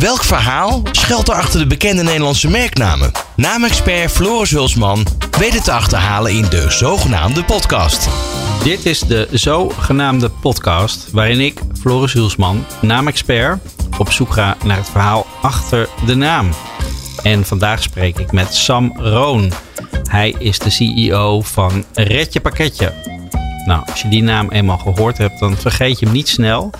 Welk verhaal schuilt er achter de bekende Nederlandse merknamen? Naamexpert Floris Hulsman weet het te achterhalen in de zogenaamde podcast. Dit is de zogenaamde podcast waarin ik, Floris Hulsman, naamexpert, op zoek ga naar het verhaal achter de naam. En vandaag spreek ik met Sam Roon. Hij is de CEO van Redje Pakketje. Nou, als je die naam eenmaal gehoord hebt, dan vergeet je hem niet snel.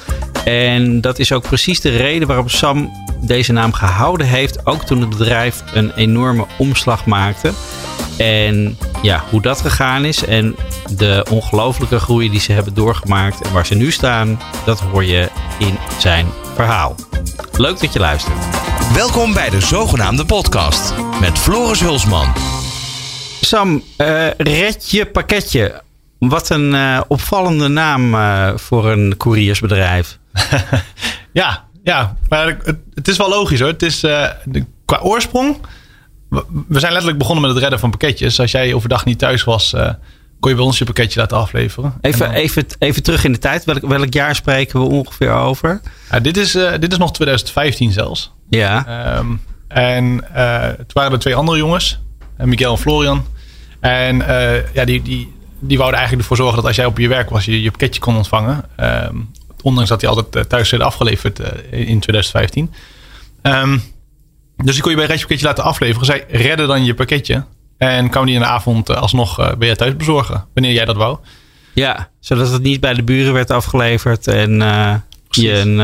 En dat is ook precies de reden waarom Sam deze naam gehouden heeft. Ook toen het bedrijf een enorme omslag maakte. En ja, hoe dat gegaan is en de ongelofelijke groei die ze hebben doorgemaakt en waar ze nu staan, dat hoor je in zijn verhaal. Leuk dat je luistert. Welkom bij de zogenaamde podcast met Floris Hulsman. Sam, uh, red je pakketje. Wat een uh, opvallende naam uh, voor een couriersbedrijf. ja, ja, maar het, het, is wel logisch hoor. Het is de, qua oorsprong. We zijn letterlijk begonnen met het redden van pakketjes. Als jij overdag niet thuis was, kon je bij ons je pakketje laten afleveren. Even, dan... even, even terug in de tijd. Welk, welk jaar spreken we ongeveer over? Dit, is, dit is nog 2015 zelfs. Ja. Um, en het waren er twee andere jongens, Miguel en Florian. En ja, die, die, die wouden eigenlijk ervoor zorgen dat als jij op je werk was, je je pakketje kon ontvangen. Um, ondanks dat die altijd thuis werden afgeleverd uh, in 2015. Um, dus die kon je bij Redje Pakketje laten afleveren. Zij redden dan je pakketje. En kwam die in de avond alsnog bij je thuis bezorgen. Wanneer jij dat wou. Ja, zodat het niet bij de buren werd afgeleverd. En je, een,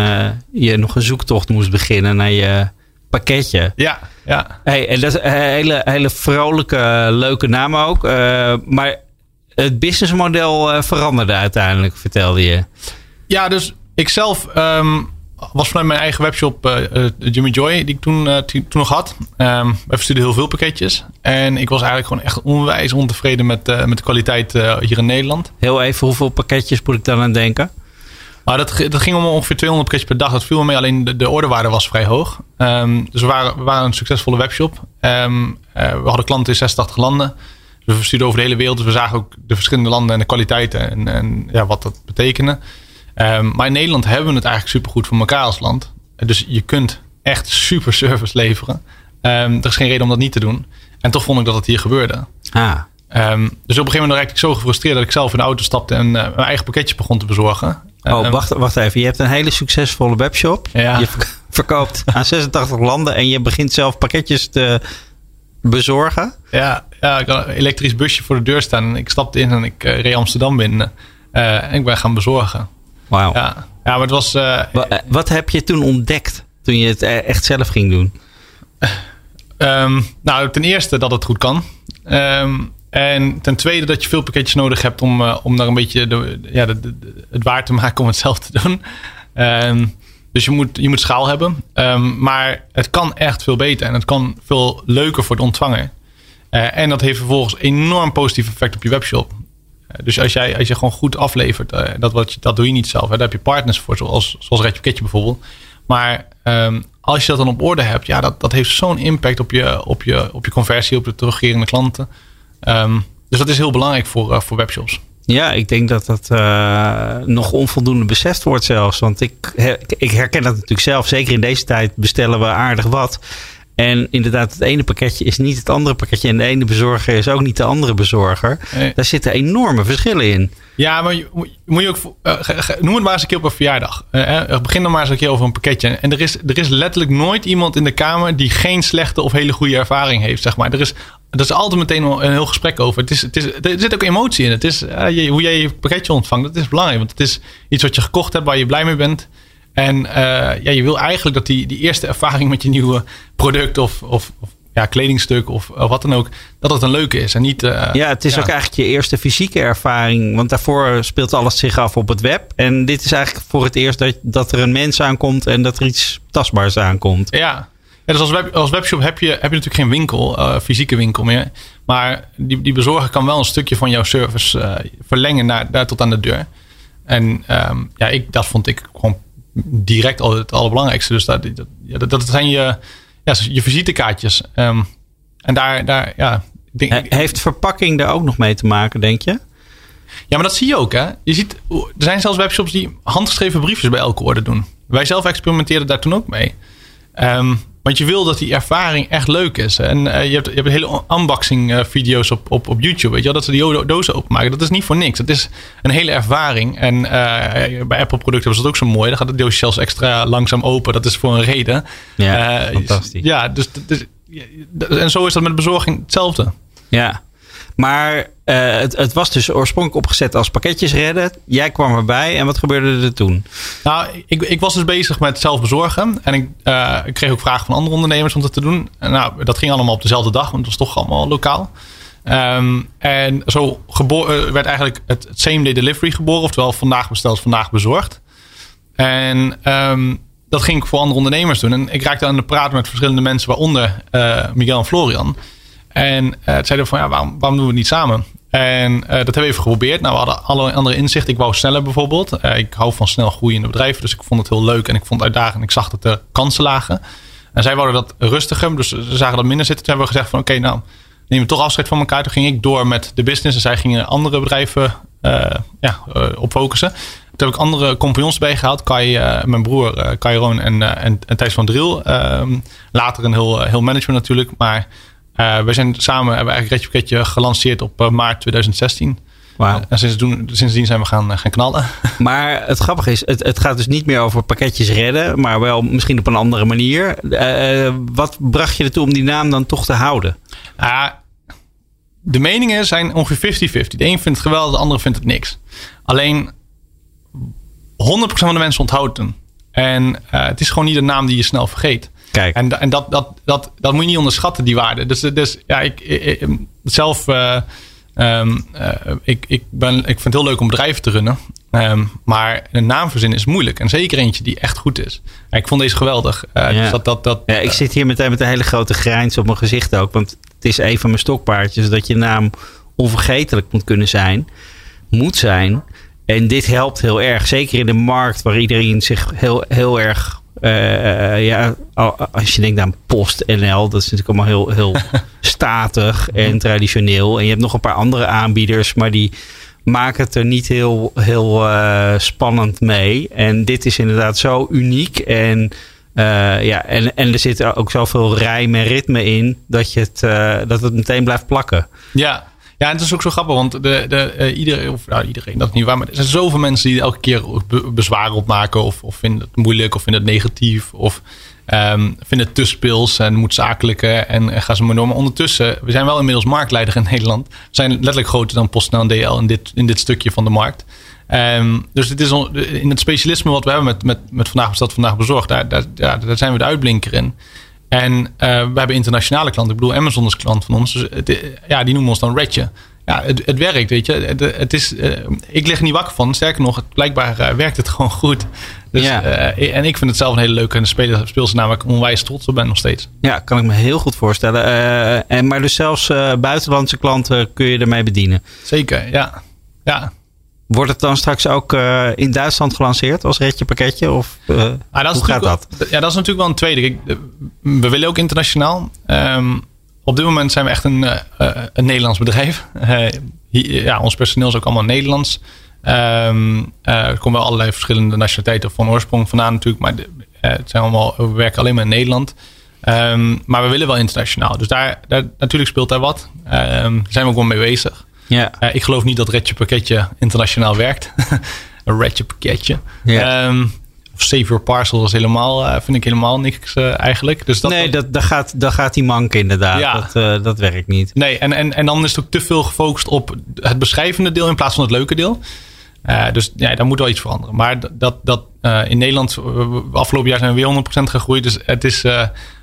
je nog een zoektocht moest beginnen naar je pakketje. Ja, ja. Hey, en dat is een hele, hele vrolijke, leuke naam ook. Uh, maar het businessmodel uh, veranderde uiteindelijk, vertelde je. Ja, dus ik zelf um, was vanuit mijn eigen webshop uh, Jimmy Joy, die ik toen, toen nog had. Um, we verstuurden heel veel pakketjes. En ik was eigenlijk gewoon echt onwijs ontevreden met, met de kwaliteit hier in Nederland. Heel even, hoeveel pakketjes moet ik dan aan denken? Maar dat, dat ging om ongeveer 200 pakketjes per dag. Dat viel me mee. Alleen de, de orderwaarde was vrij hoog. Um, dus we waren, we waren een succesvolle webshop. We hadden klanten in 86 landen. Dus we verstuurden over de hele wereld. Dus we zagen ook de verschillende landen en de kwaliteiten. En, en ja, wat dat betekende. Um, maar in Nederland hebben we het eigenlijk supergoed voor elkaar als land. Dus je kunt echt super service leveren. er is geen reden om dat niet te doen. En toch vond ik dat het hier gebeurde. Ah. Um, dus op een gegeven moment raakte ik zo gefrustreerd dat ik zelf in de auto stapte en uh, mijn eigen pakketje begon te bezorgen. Oh, wacht, wacht even. Je hebt een hele succesvolle webshop. Ja. Je verkoopt aan 86 landen en je begint zelf pakketjes te bezorgen. Ja, ja ik had een elektrisch busje voor de deur staan. Ik stapte in en ik uh, reed Amsterdam binnen. Uh, en ik ben gaan bezorgen. Wauw. Ja. ja, maar het was... Uh, wat, wat, heb je toen ontdekt toen je het echt zelf ging doen? Um, nou, ten eerste dat het goed kan. Um, en ten tweede dat je veel pakketjes nodig hebt om, om daar een beetje de, ja, de, de, het waar te maken om het zelf te doen. Um, dus je moet, je moet schaal hebben. Um, maar het kan echt veel beter en het kan veel leuker voor de ontvanger. Uh, en dat heeft vervolgens enorm positief effect op je webshop. Uh, dus als jij, als je gewoon goed aflevert, dat, wat dat doe je niet zelf. Hè. Daar heb je partners voor, zoals, zoals Redje Pakketje bijvoorbeeld. Maar um, als je dat dan op orde hebt, ja, dat, dat heeft zo'n impact op je, op, je, op je conversie, op de terugkerende klanten. Um, dus dat is heel belangrijk voor, voor webshops. Ja, ik denk dat dat uh, nog onvoldoende beseft wordt zelfs. Want ik, ik herken dat natuurlijk zelf. Zeker in deze tijd bestellen we aardig wat. En inderdaad, het ene pakketje is niet het andere pakketje. En de ene bezorger is ook niet de andere bezorger. Nee. Daar zitten enorme verschillen in. Ja, maar je, moet je ook. Uh, noem het maar eens een keer op een verjaardag. Uh, begin dan maar eens een keer over een pakketje. En er is, er is letterlijk nooit iemand in de kamer die geen slechte of hele goede ervaring heeft. Zeg maar. Er is er is altijd meteen een heel gesprek over. Het is, het is, er zit ook emotie in. Het is, uh, je, hoe jij je pakketje ontvangt, dat is belangrijk. Want het is iets wat je gekocht hebt, waar je blij mee bent. En uh, ja, je wil eigenlijk dat die, die eerste ervaring met je nieuwe product of, of, of ja, kledingstuk of, of, wat dan ook, dat het een leuke is. En niet, uh, ja, het is ja. ook eigenlijk je eerste fysieke ervaring. Want daarvoor speelt alles zich af op het web. En dit is eigenlijk voor het eerst dat, dat er een mens aankomt en dat er iets tastbaars aankomt. Ja, ja, dus als, web, als webshop heb je, heb je natuurlijk geen winkel, uh, fysieke winkel meer. Maar die, die bezorger kan wel een stukje van jouw service uh, verlengen naar, daar tot aan de deur. En um, ja, ik, dat vond ik gewoon direct al het allerbelangrijkste. Dus dat, dat, ja, dat, dat zijn je, ja, je visitekaartjes. Ehm, en daar, daar ja. ik Denk, He- Heeft verpakking daar ook nog mee te maken, denk je? ja, maar dat zie je ook, hè? Je ziet, er zijn zelfs webshops die handgeschreven briefjes bij elke order doen. Wij zelf experimenteerden daar toen ook mee. Ehm, want je wil dat die ervaring echt leuk is. En eh, je, hebt, je hebt hele unboxing eh, video's op, op, op YouTube. Weet je wel, dat ze die do- dozen openmaken. Dat is niet voor niks. Dat is een hele ervaring. En eh, bij Apple producten ze dat ook zo mooi. Dan gaat het doosje zelfs extra langzaam open. Dat is voor een reden. Ja, fantastisch. Ja, dus, dus en zo is dat met bezorging hetzelfde. Ja. Maar eh, het, het was dus oorspronkelijk opgezet als pakketjes redden. Jij kwam erbij en wat gebeurde er toen? Nou, ik, ik was dus bezig met zelf bezorgen. En ik, eh, ik kreeg ook vragen van andere ondernemers om dat te doen. En nou, dat ging allemaal op dezelfde dag, want het was toch allemaal lokaal. Ehm, en zo eh, werd eigenlijk het, same day delivery geboren. Oftewel, vandaag besteld, vandaag bezorgd. En ehm, dat ging ik voor andere ondernemers doen. En ik raakte aan de praat met verschillende mensen, waaronder Miguel en Florian. En het zeiden van, ja, waarom, waarom doen we het niet samen? En eh, dat hebben we even geprobeerd. Nou, we hadden alle andere inzichten. Ik wou sneller bijvoorbeeld. Eh, ik hou van snel groeiende bedrijven. Dus ik vond het heel leuk en ik vond het uitdagend. Ik zag dat er kansen lagen. En zij wouden dat rustiger. Dus ze zagen dat minder zitten. Toen hebben we gezegd van, oké, nou, nemen we toch afscheid van elkaar. Toen ging ik door met de business. En zij gingen andere bedrijven eh, ja, op focussen. Toen heb ik andere compagnons bij gehaald. Kai, mijn broer eh Kai Roon en, eh, en, Thijs van Driel. Ehm, later een heel, heel management natuurlijk. Maar we zijn samen, hebben we eigenlijk Retje Pakketje gelanceerd op eh, maart 2016. Wauw. En sindsdien, sindsdien zijn we gaan, eh, gaan knallen. Maar het grappige is, het, het gaat dus niet meer over pakketjes redden, maar wel misschien op een andere manier. Eh, eh, wat bracht je ertoe om die naam dan toch te houden? Ah, de meningen zijn ongeveer 50-50. De een vindt het geweldig, de andere vindt het niks. Alleen 100% van de mensen onthoudt hem. En eh, het is gewoon niet een naam die je snel vergeet. Kijk. En, en dat, dat, dat, dat moet je niet onderschatten, die waarde. Dus, dus ja, ik, zelf, eh, ehm, eh, ik, ik, ben, ik vind het heel leuk om bedrijven te runnen. Ehm, maar een naam verzinnen is moeilijk. En zeker eentje die echt goed is. Ja, ik vond deze geweldig. Eh, Ja. Dus dat, dat, dat, Ja, ik zit hier meteen met een hele grote grijns op mijn gezicht ook. Want het is een van mijn stokpaardjes dat je naam onvergetelijk moet kunnen zijn. Moet zijn. En dit helpt heel erg. Zeker in de markt waar iedereen zich heel, heel erg... eh, ja, al- als je denkt aan PostNL, dat is natuurlijk allemaal heel, heel statig en traditioneel. En je hebt nog een paar andere aanbieders, maar die maken het er niet heel, heel eh, spannend mee. En dit is inderdaad zo uniek. En, eh, ja, en, en er zit ook zoveel rijm en ritme in dat, je het, dat het meteen blijft plakken. Ja. Ja, en het is ook zo grappig, want de, de, eh, iedereen, of nou, iedereen, dat niet waar, maar er zijn zoveel mensen die elke keer be- bezwaren opmaken of, of vinden het moeilijk of vinden het negatief of ehm, vinden het te speels en moet zakelijke en, en gaan ze maar door. Maar ondertussen, we zijn wel inmiddels marktleider in Nederland. We zijn letterlijk groter dan PostNL en DL in dit, in dit stukje van de markt. Ehm, dus het is in het specialisme wat we hebben met, met, met Vandaag Besteld, Vandaag Bezorgd, daar, daar zijn we de uitblinker in. En eh, we hebben internationale klanten. Ik bedoel, Amazon is klant van ons. Dus het, ja, die noemen ons dan Redje. Ja, het, het werkt, weet je. Het, het is, eh, ik lig er niet wakker van. Sterker nog, het, blijkbaar eh, werkt het gewoon goed. Dus, Ja. eh, en ik vind het zelf een hele leuke en speel, speelse naam waar ik onwijs trots op ben nog steeds. Ja, kan ik me heel goed voorstellen. Eh, en, maar dus zelfs eh, buitenlandse klanten kun je ermee bedienen. Zeker, ja. Ja, Wordt het dan straks ook eh, in Duitsland gelanceerd als redje pakketje? Of eh, Ah, dat hoe gaat dat? wel- ja, dat is natuurlijk wel een tweede. Kijk, de- we willen ook internationaal. Ehm, op dit moment zijn we echt een, eh, eh, een Nederlands bedrijf. Eh, hier- ja, ons personeel is ook allemaal Nederlands. Eh, er komen wel allerlei verschillende nationaliteiten van oorsprong vandaan natuurlijk. Maar de- eh, het zijn allemaal, we werken alleen maar in Nederland. Ehm, maar we willen wel internationaal. Dus daar, daar, natuurlijk speelt daar wat. Daar zijn we ook wel mee bezig. Ja. Eh, ik geloof niet dat Redje Pakketje internationaal werkt. een Redje Pakketje. Ja. Ehm, of Save Your Parcel is helemaal, eh, vind ik helemaal niks eh, eigenlijk. Dus dat, nee, dat, dat, gaat, dat gaat die mank inderdaad. Ja. Dat, dat werkt niet. nee en, en, en dan is het ook te veel gefocust op het beschrijvende deel in plaats van het leuke deel. Dus ja, daar moet wel iets veranderen. Maar dat, dat, in Nederland, afgelopen jaar zijn we weer 100% gegroeid. Dus het is,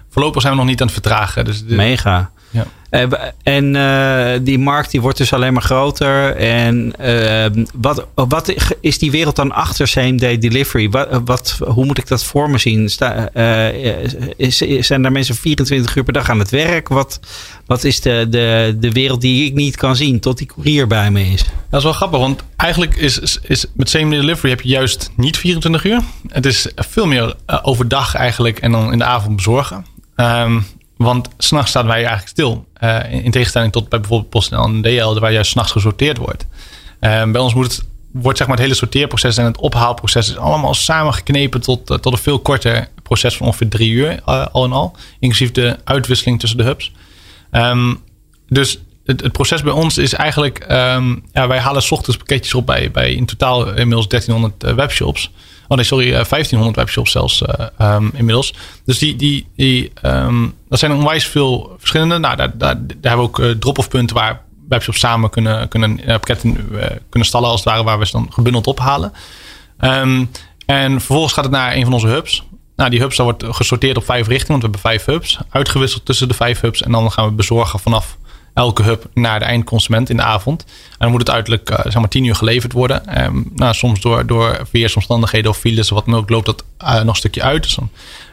voorlopig zijn we nog niet aan het vertragen. Dus de- Mega. Ja. Eh, En eh, die markt die wordt dus alleen maar groter. En eh, wat, wat is die wereld dan achter same day delivery? Wat, wat, hoe moet ik dat voor me zien? Sta, is, zijn daar mensen 24 uur per dag aan het werk? Wat, wat is de, de, de wereld die ik niet kan zien tot die courier bij me is? Dat is wel grappig, want eigenlijk is, is, met same day delivery heb je juist niet 24 uur. Het is veel meer overdag eigenlijk en dan in de avond bezorgen. Ehm, want s'nachts staan wij eigenlijk stil. Eh, in, in tegenstelling tot bij bijvoorbeeld PostNL en DL, waar juist s'nachts gesorteerd wordt. Ehm, bij ons het, wordt zeg maar het hele sorteerproces en het ophaalproces is allemaal samengeknepen tot, eh, tot een veel korter proces van ongeveer drie uur eh, al in al. Inclusief de uitwisseling tussen de hubs. Ehm, dus het, het proces bij ons is eigenlijk... ehm, ja, wij halen 's ochtends pakketjes op bij, bij in totaal inmiddels 1300 eh, webshops. Oh sorry, eh, 1500 webshops zelfs eh, ehm, inmiddels. Dus die, die, die, ehm, dat zijn onwijs veel verschillende. Nou, daar, daar, daar hebben we ook eh, drop-off punten waar webshops samen kunnen, kunnen eh, pakketten eh, kunnen stallen als het ware, waar we ze dan gebundeld ophalen. Ehm, en vervolgens gaat het naar een van onze hubs. Nou, die hubs daar wordt gesorteerd op vijf richtingen, want we hebben vijf hubs. Uitgewisseld tussen de vijf hubs. En dan gaan we bezorgen vanaf elke hub naar de eindconsument in de avond. En dan moet het uiterlijk eh, zeg maar tien uur geleverd worden. Ehm, nou, soms door, door weersomstandigheden of files of wat dan ook loopt dat eh, nog een stukje uit. Dus dan,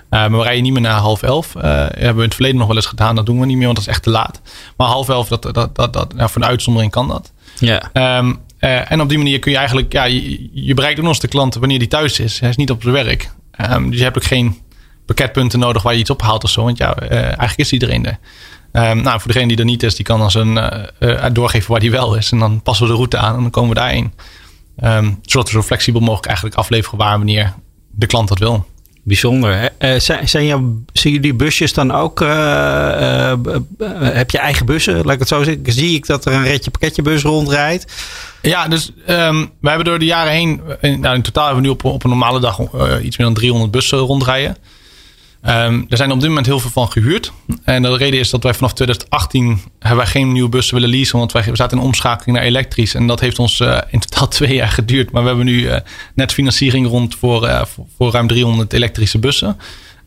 eh, maar we rijden niet meer na half elf. Hebben we in het verleden nog wel eens gedaan. Dat doen we niet meer, want dat is echt te laat. Maar half elf, dat, dat, dat, dat, nou, voor een uitzondering kan dat. Ja. Ehm, eh, en op die manier kun je eigenlijk, ja, je, je bereikt ook nog eens de klant wanneer die thuis is. Hij is niet op zijn werk. Ehm, dus je hebt ook geen pakketpunten nodig waar je iets ophaalt of zo. Want ja, eigenlijk is iedereen er. Ehm, nou, voor degene die er niet is, die kan dan zijn eh, eh, doorgeven waar die wel is. En dan passen we de route aan en dan komen we daarheen. Ehm, zodat we zo flexibel mogelijk eigenlijk afleveren waar wanneer de klant dat wil. Bijzonder. Eh, zijn, zien jullie busjes dan ook? heb je eigen bussen? Laat ik het zo zeggen. Zie ik dat er een retje pakketjebus rondrijdt? Ja, dus ehm wij hebben door de jaren heen, in, nou, in totaal hebben we nu op, op een normale dag iets meer dan 300 bussen rondrijden. Ehm er zijn op dit moment heel veel van gehuurd. En de reden is dat wij vanaf 2018 hebben wij geen nieuwe bussen willen leasen. Want wij we zaten in omschakeling naar elektrisch. En dat heeft ons eh, in totaal twee jaar geduurd. Maar we hebben nu eh, net financiering rond voor, eh, voor, voor ruim 300 elektrische bussen.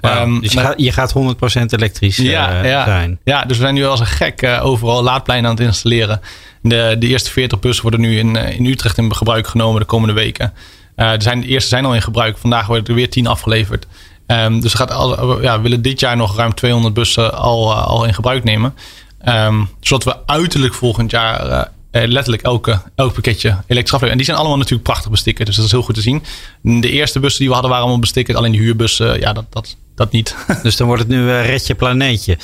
Ehm, dus je gaat, je gaat 100% elektrisch ja, ja. zijn. ja, dus we zijn nu als een gek overal laadpleinen aan het installeren. De, de eerste 40 bussen worden nu in, in Utrecht in gebruik genomen de komende weken. Zijn, de eerste zijn al in gebruik. Vandaag worden er weer 10 afgeleverd. Ehm, dus er gaat ja, we willen dit jaar nog ruim 200 bussen al, eh, al in gebruik nemen. Ehm, zodat we uiterlijk volgend jaar eh, eh, letterlijk elke, elk pakketje elektrisch. En die zijn allemaal natuurlijk prachtig bestickerd. Dus dat is heel goed te zien. De eerste bussen die we hadden waren allemaal bestickerd. Alleen de huurbussen, ja, dat, dat, dat niet. Dus dan wordt het nu uh, Redje Planeetje.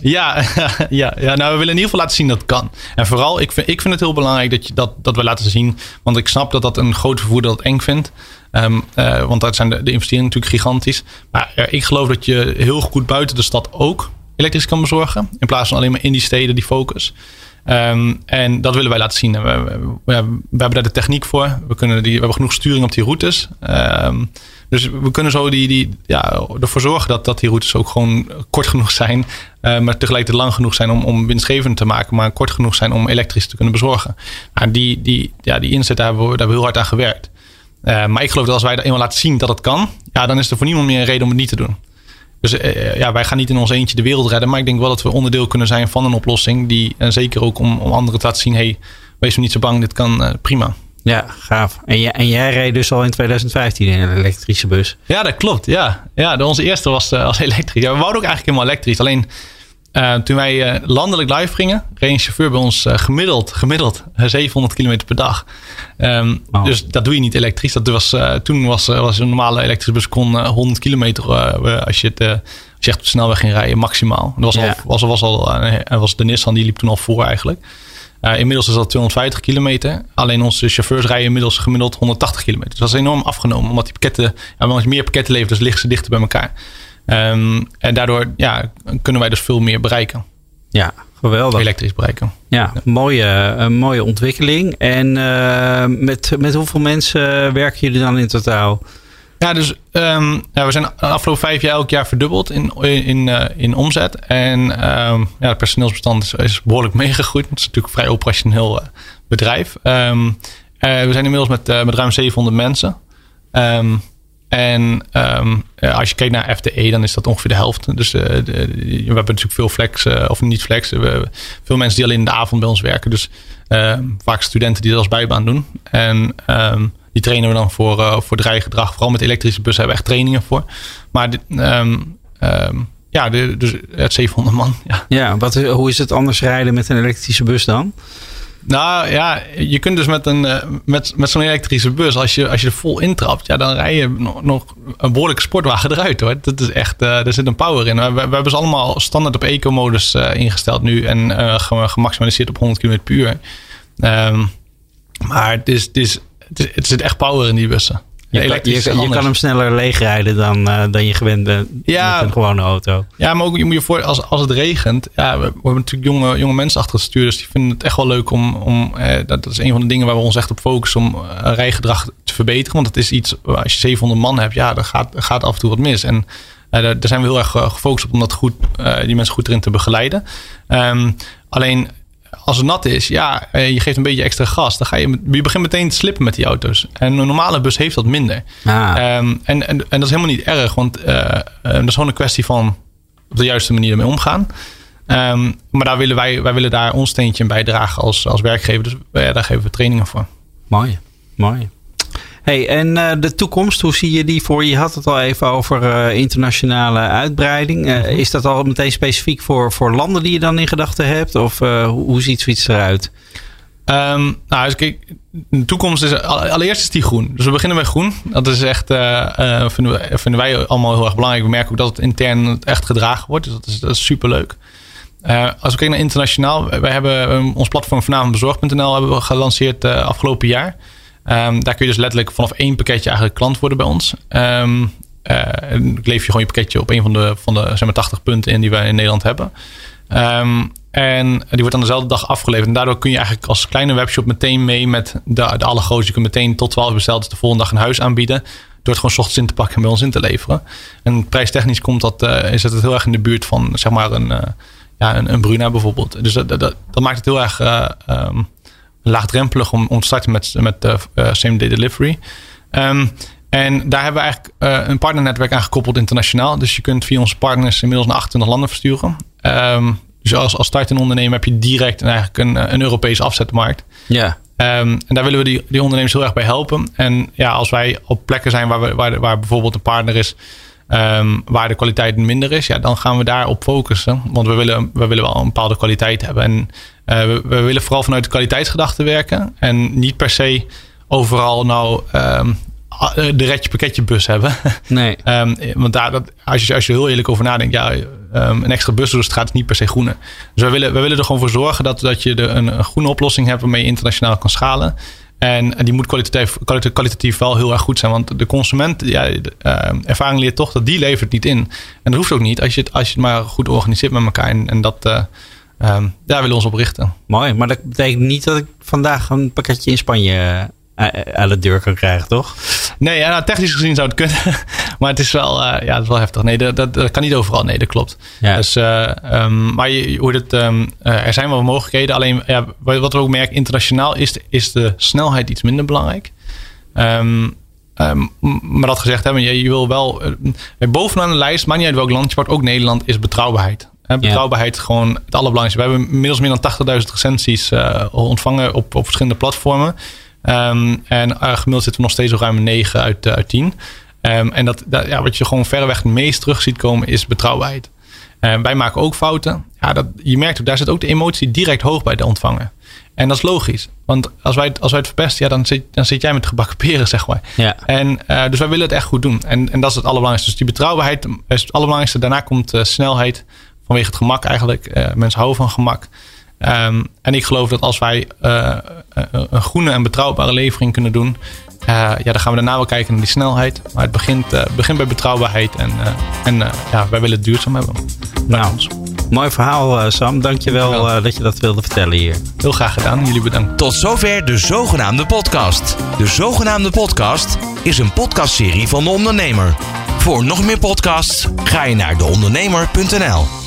Ja, ja, ja, nou we willen in ieder geval laten zien dat het kan. En vooral, ik vind, ik vind het heel belangrijk dat, je, dat, dat we laten zien. Want ik snap dat dat een groot vervoerder dat eng vindt. Um, uh, want daar zijn de, investeringen natuurlijk gigantisch. Maar ik geloof dat je heel goed buiten de stad ook elektrisch kan bezorgen. In plaats van alleen maar in die steden die focus. Um, en dat willen wij laten zien. We, hebben daar de techniek voor. We, kunnen die, we hebben genoeg sturing op die routes. Um, dus we kunnen zo die, die, ja, ervoor zorgen dat, dat die routes ook gewoon kort genoeg zijn. Uh, maar tegelijkertijd lang genoeg zijn om, om winstgevend te maken. Maar kort genoeg zijn om elektrisch te kunnen bezorgen. Nou, die, die, ja, die inzet, daar hebben we, daar heel hard aan gewerkt. Uh, maar ik geloof dat als wij dat eenmaal laten zien dat het kan. Ja, dan is er voor niemand meer een reden om het niet te doen. Dus uh, ja, wij gaan niet in ons eentje de wereld redden. Maar ik denk wel dat we onderdeel kunnen zijn van een oplossing. Die, en zeker ook om, om anderen te laten zien. hey, wees me niet zo bang, dit kan uh, prima. Ja, gaaf. En, jij, en jij reed dus al in 2015 in een elektrische bus? Ja, dat klopt. Ja, ja onze eerste was, was elektrisch. Ja, we wouden ook eigenlijk helemaal elektrisch. Alleen uh, toen wij uh, landelijk live gingen, reed een chauffeur bij ons uh, gemiddeld, gemiddeld 700 km per dag. Um, oh. Dus dat doe je niet elektrisch. Dat was, toen was, was een normale elektrische bus kon 100 kilometer als je, het, als je echt op de snelweg ging rijden, maximaal. Dat was, yeah. al, was, was al, was de Nissan die liep toen al voor eigenlijk. Inmiddels is dat 250 kilometer. Alleen onze chauffeurs rijden inmiddels gemiddeld 180 kilometer. Dus dat is enorm afgenomen. Omdat die pakketten, ja, als je meer pakketten levert, dus liggen ze dichter bij elkaar. Um, en daardoor ja, kunnen wij dus veel meer bereiken. Ja, geweldig. Elektrisch bereiken. Ja, ja. Mooie, uh, mooie ontwikkeling. En uh, met, met hoeveel mensen werken jullie dan in totaal? Ja, dus um, ja, we zijn de afgelopen vijf jaar elk jaar verdubbeld in, in, in, uh, in omzet. En um, ja, het personeelsbestand is, is behoorlijk meegegroeid. Het is natuurlijk een vrij operationeel bedrijf. Um, uh, we zijn inmiddels met, met ruim 700 mensen. En ehm, eh, als je kijkt naar FTE, dan is dat ongeveer de helft. Dus eh, we hebben natuurlijk veel flex, eh, of niet flex. We veel mensen die alleen in de avond bij ons werken. Dus ehm, vaak studenten die dat als bijbaan doen. En ehm, die trainen we dan voor, eh voor rijgedrag. Vooral met elektrische bussen hebben we echt trainingen voor. Maar ja, de, dus het 700 man. Ja. Ja, wat, hoe is het anders rijden met een elektrische bus dan? Nou ja, je kunt dus met, een, eh, met, met zo'n elektrische bus, als je, als je er vol intrapt, ja, dan rij je nog, nog een behoorlijke sportwagen eruit hoor. Dat is echt, eh er zit een power in. We, we hebben ze allemaal standaard op eco-modus eh, ingesteld nu en ge- gemaximaliseerd op 100 km per uur. Ehm, maar het, is, het, is, het, is, het zit echt power in die bussen. Je, kan, je, je kan hem sneller leegrijden dan, eh, dan je gewend bent Ja. met een gewone auto. Ja, maar ook je moet je voor als, als het regent. Ja, we, we hebben natuurlijk jonge, jonge mensen achter het stuur. Dus die vinden het echt wel leuk om. om eh, dat, dat is een van de dingen waar we ons echt op focussen. Om eh, rijgedrag te verbeteren. Want het is iets. Als je 700 man hebt, ja, dan gaat, gaat af en toe wat mis. En eh, daar, zijn we heel erg eh, gefocust op om dat goed, eh, die mensen goed erin te begeleiden. Ehm, alleen. Als het nat is, ja, eh, je geeft een beetje extra gas. Dan ga je, je begint meteen te slippen met die auto's. En een normale bus heeft dat minder. Ah, Ehm, en, en, en dat is helemaal niet erg, want eh, eh, dat is gewoon een kwestie van op de juiste manier ermee omgaan. Ehm, maar daar willen wij, wij willen daar ons steentje in bijdragen als, als werkgever. Dus ja, daar geven we trainingen voor. mooi. Mooi. Hey, en eh, de toekomst, hoe zie je die voor? Je had het al even over eh, internationale uitbreiding. Eh, Is dat al meteen specifiek voor, voor landen die je dan in gedachten hebt? Of hoe, ziet zoiets eruit? Ehm, nou, dus kijk, de toekomst is allereerst is die groen. Dus we beginnen met groen. Dat is echt, vinden, we, vinden wij allemaal heel erg belangrijk. We merken ook dat het intern echt gedragen wordt. Dus dat is, dat is superleuk. Als we kijken naar internationaal, wij hebben ehm, ons platform vanavondbezorgd.nl hebben we gelanceerd eh, afgelopen jaar. Ehm, daar kun je dus letterlijk vanaf één pakketje eigenlijk klant worden bij ons. Ehm eh, en leef je gewoon je pakketje op een van de, van de zeg maar, 80 punten in die wij in Nederland hebben. Ehm, en die wordt dan dezelfde dag afgeleverd. En daardoor kun je eigenlijk als kleine webshop meteen mee met de, de allergrootste. Je kunt meteen tot 12 besteld, de volgende dag een huis aanbieden. Door het gewoon 's ochtends in te pakken en bij ons in te leveren. En prijstechnisch komt dat, eh, is het heel erg in de buurt van zeg maar een, eh, ja, een, een Bruna bijvoorbeeld. Dus dat, dat, maakt het heel erg laagdrempelig om, om te starten met, met eh, eh, same-day delivery. Ehm, en daar hebben we eigenlijk eh, een partnernetwerk aan gekoppeld internationaal. Dus je kunt via onze partners inmiddels naar 28 landen versturen. Ehm, dus als, als start en ondernemer heb je direct een, eigenlijk een, een Europese afzetmarkt. Ja. Ehm, en daar willen we die, die ondernemers heel erg bij helpen. En ja, als wij op plekken zijn waar, we, waar, waar bijvoorbeeld een partner is ehm, waar de kwaliteit minder is, ja, dan gaan we daarop focussen. Want we willen, we willen wel een bepaalde kwaliteit hebben. En eh, we, we willen vooral vanuit de kwaliteitsgedachte werken. En niet per se overal nou ehm, eh, de retje pakketje bus hebben. Nee. Ehm, want daar, dat, als, je, als je heel eerlijk over nadenkt, ja, een extra bus door de straat is niet per se groene. Dus wij willen, wij willen er gewoon voor zorgen dat, dat je de, een, een groene oplossing hebt waarmee je internationaal kan schalen. En, die moet kwalitatief, kwalita- kwalitatief wel heel erg goed zijn. Want de consument, ja, ehm, ervaring leert toch dat die levert niet in. En dat hoeft ook niet als je het, als je het maar goed organiseert met elkaar. En, en dat, eh, ehm, daar willen we ons op richten. Mooi, maar dat betekent niet dat ik vandaag een pakketje in Spanje eh, aan de deur kan krijgen, toch? Nee, ja, nou, technisch gezien zou het kunnen. maar het is wel, eh, ja, het is wel heftig. Nee, dat, dat, dat kan niet overal. Nee, dat klopt. Ja. Dus, eh, ehm, maar je, hoe het, ehm, eh, er zijn wel mogelijkheden. Alleen ja, wat we ook merken, internationaal is, de- is de snelheid iets minder belangrijk. Ehm, maar dat gezegd hebben, je, je wil wel. eh, bovenaan de lijst, maakt niet uit welk land je wordt, ook Nederland, is betrouwbaarheid. Hè, betrouwbaarheid gewoon het allerbelangrijkste. We hebben inmiddels meer dan 80.000 recensies eh, ontvangen op, op verschillende platformen. Ehm, en eh, gemiddeld zitten we nog steeds op ruim een 9 uit, eh, uit 10. Ehm, en dat, dat, ja, wat je gewoon verreweg het meest terug ziet komen, is betrouwbaarheid. Eh, wij maken ook fouten. Ja, dat, je merkt ook, daar zit ook de emotie direct hoog bij de ontvanger. En dat is logisch. Want als wij, het- als wij het verpesten, ja, dan, zit, dan zit jij met gebakken peren, zeg maar. Ja. En, eh, dus wij willen het echt goed doen. En, en dat is het allerbelangrijkste. Dus die betrouwbaarheid is het allerbelangrijkste. Daarna komt eh, snelheid, vanwege het gemak eigenlijk. Eh, mensen houden van gemak. Ehm, en ik geloof dat als wij eh, een een groene en betrouwbare levering kunnen doen... eh, ja, dan gaan we daarna wel kijken naar die snelheid. Maar het begint, eh, begint bij betrouwbaarheid. En, eh, en eh, ja, wij willen het duurzaam hebben. Nou, mooi verhaal eh, Sam. Dankjewel Dankjewel. eh dat je dat wilde vertellen hier. Heel graag gedaan. Jullie bedankt. Tot zover de zogenaamde podcast. De zogenaamde podcast is een podcastserie van de ondernemer. Voor nog meer podcasts ga je naar deondernemer.nl.